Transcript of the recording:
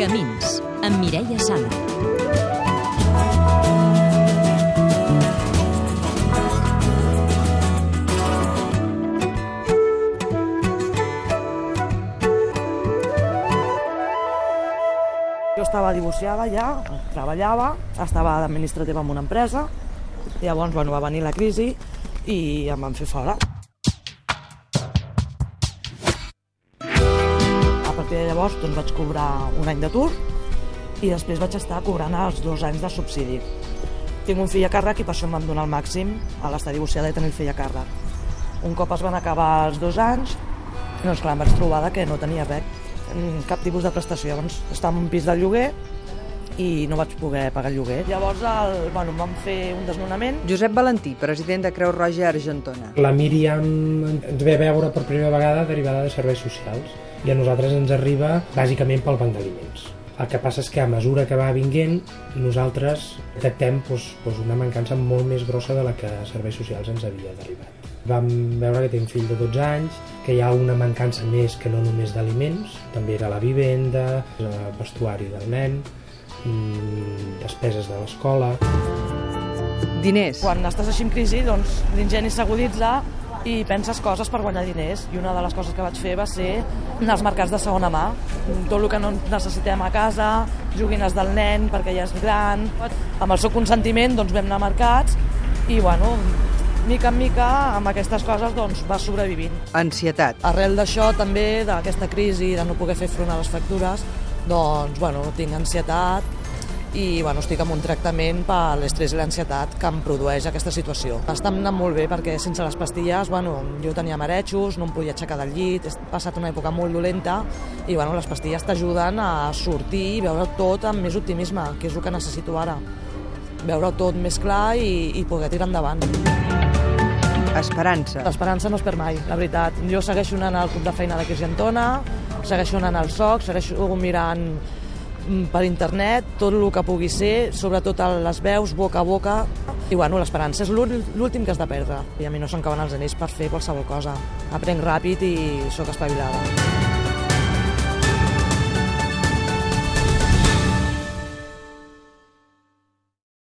Camins, amb Mireia Sala. Jo estava divorciada ja, treballava, estava d'administrativa en una empresa, llavors bueno, va venir la crisi i em van fer fora. De llavors doncs, vaig cobrar un any d'atur i després vaig estar cobrant els dos anys de subsidi. Tinc un fill a càrrec i per això em van donar el màxim a l'estar divorciada i tenir el fill a càrrec. Un cop es van acabar els dos anys, doncs clar, em vaig trobar que no tenia res, cap tipus de prestació. Llavors estava en un pis de lloguer i no vaig poder pagar el lloguer. Llavors el, bueno, van fer un desnonament Josep Valentí, president de Creu Roja Argentona. La Míriam ens ve a veure per primera vegada derivada de serveis socials i a nosaltres ens arriba bàsicament pel banc d'aliments. El que passa és que a mesura que va vinguent nosaltres detectem doncs, doncs una mancança molt més grossa de la que serveis socials ens havia d'arribar. Vam veure que té un fill de 12 anys, que hi ha una mancança més que no només d'aliments, també era la vivenda, el vestuari del nen, mm, despeses de l'escola... Diners. quan estàs així en crisi, doncs l'ingeni s'aguditza i penses coses per guanyar diners. I una de les coses que vaig fer va ser anar als mercats de segona mà. Tot el que no necessitem a casa, joguines del nen perquè ja és gran... Amb el seu consentiment doncs, vam anar a mercats i, bueno, mica en mica, amb aquestes coses doncs, va sobrevivint. Ansietat. Arrel d'això també, d'aquesta crisi, de no poder fer front a les factures, doncs, bueno, tinc ansietat i bueno, estic amb un tractament per l'estrès i l'ansietat que em produeix aquesta situació. Està anant molt bé perquè sense les pastilles bueno, jo tenia marejos, no em podia aixecar del llit, he passat una època molt dolenta i bueno, les pastilles t'ajuden a sortir i veure tot amb més optimisme, que és el que necessito ara. Veure tot més clar i, i poder tirar endavant. Esperança. L'esperança no es perd mai, la veritat. Jo segueixo anant al club de feina de Argentona, segueixo anant al SOC, segueixo mirant per internet tot el que pugui ser, sobretot les veus, boca a boca. I bueno, l'esperança és l'úl- l'últim que has de perdre. I a mi no se'm cauen els anells per fer qualsevol cosa. Aprenc ràpid i sóc espavilada.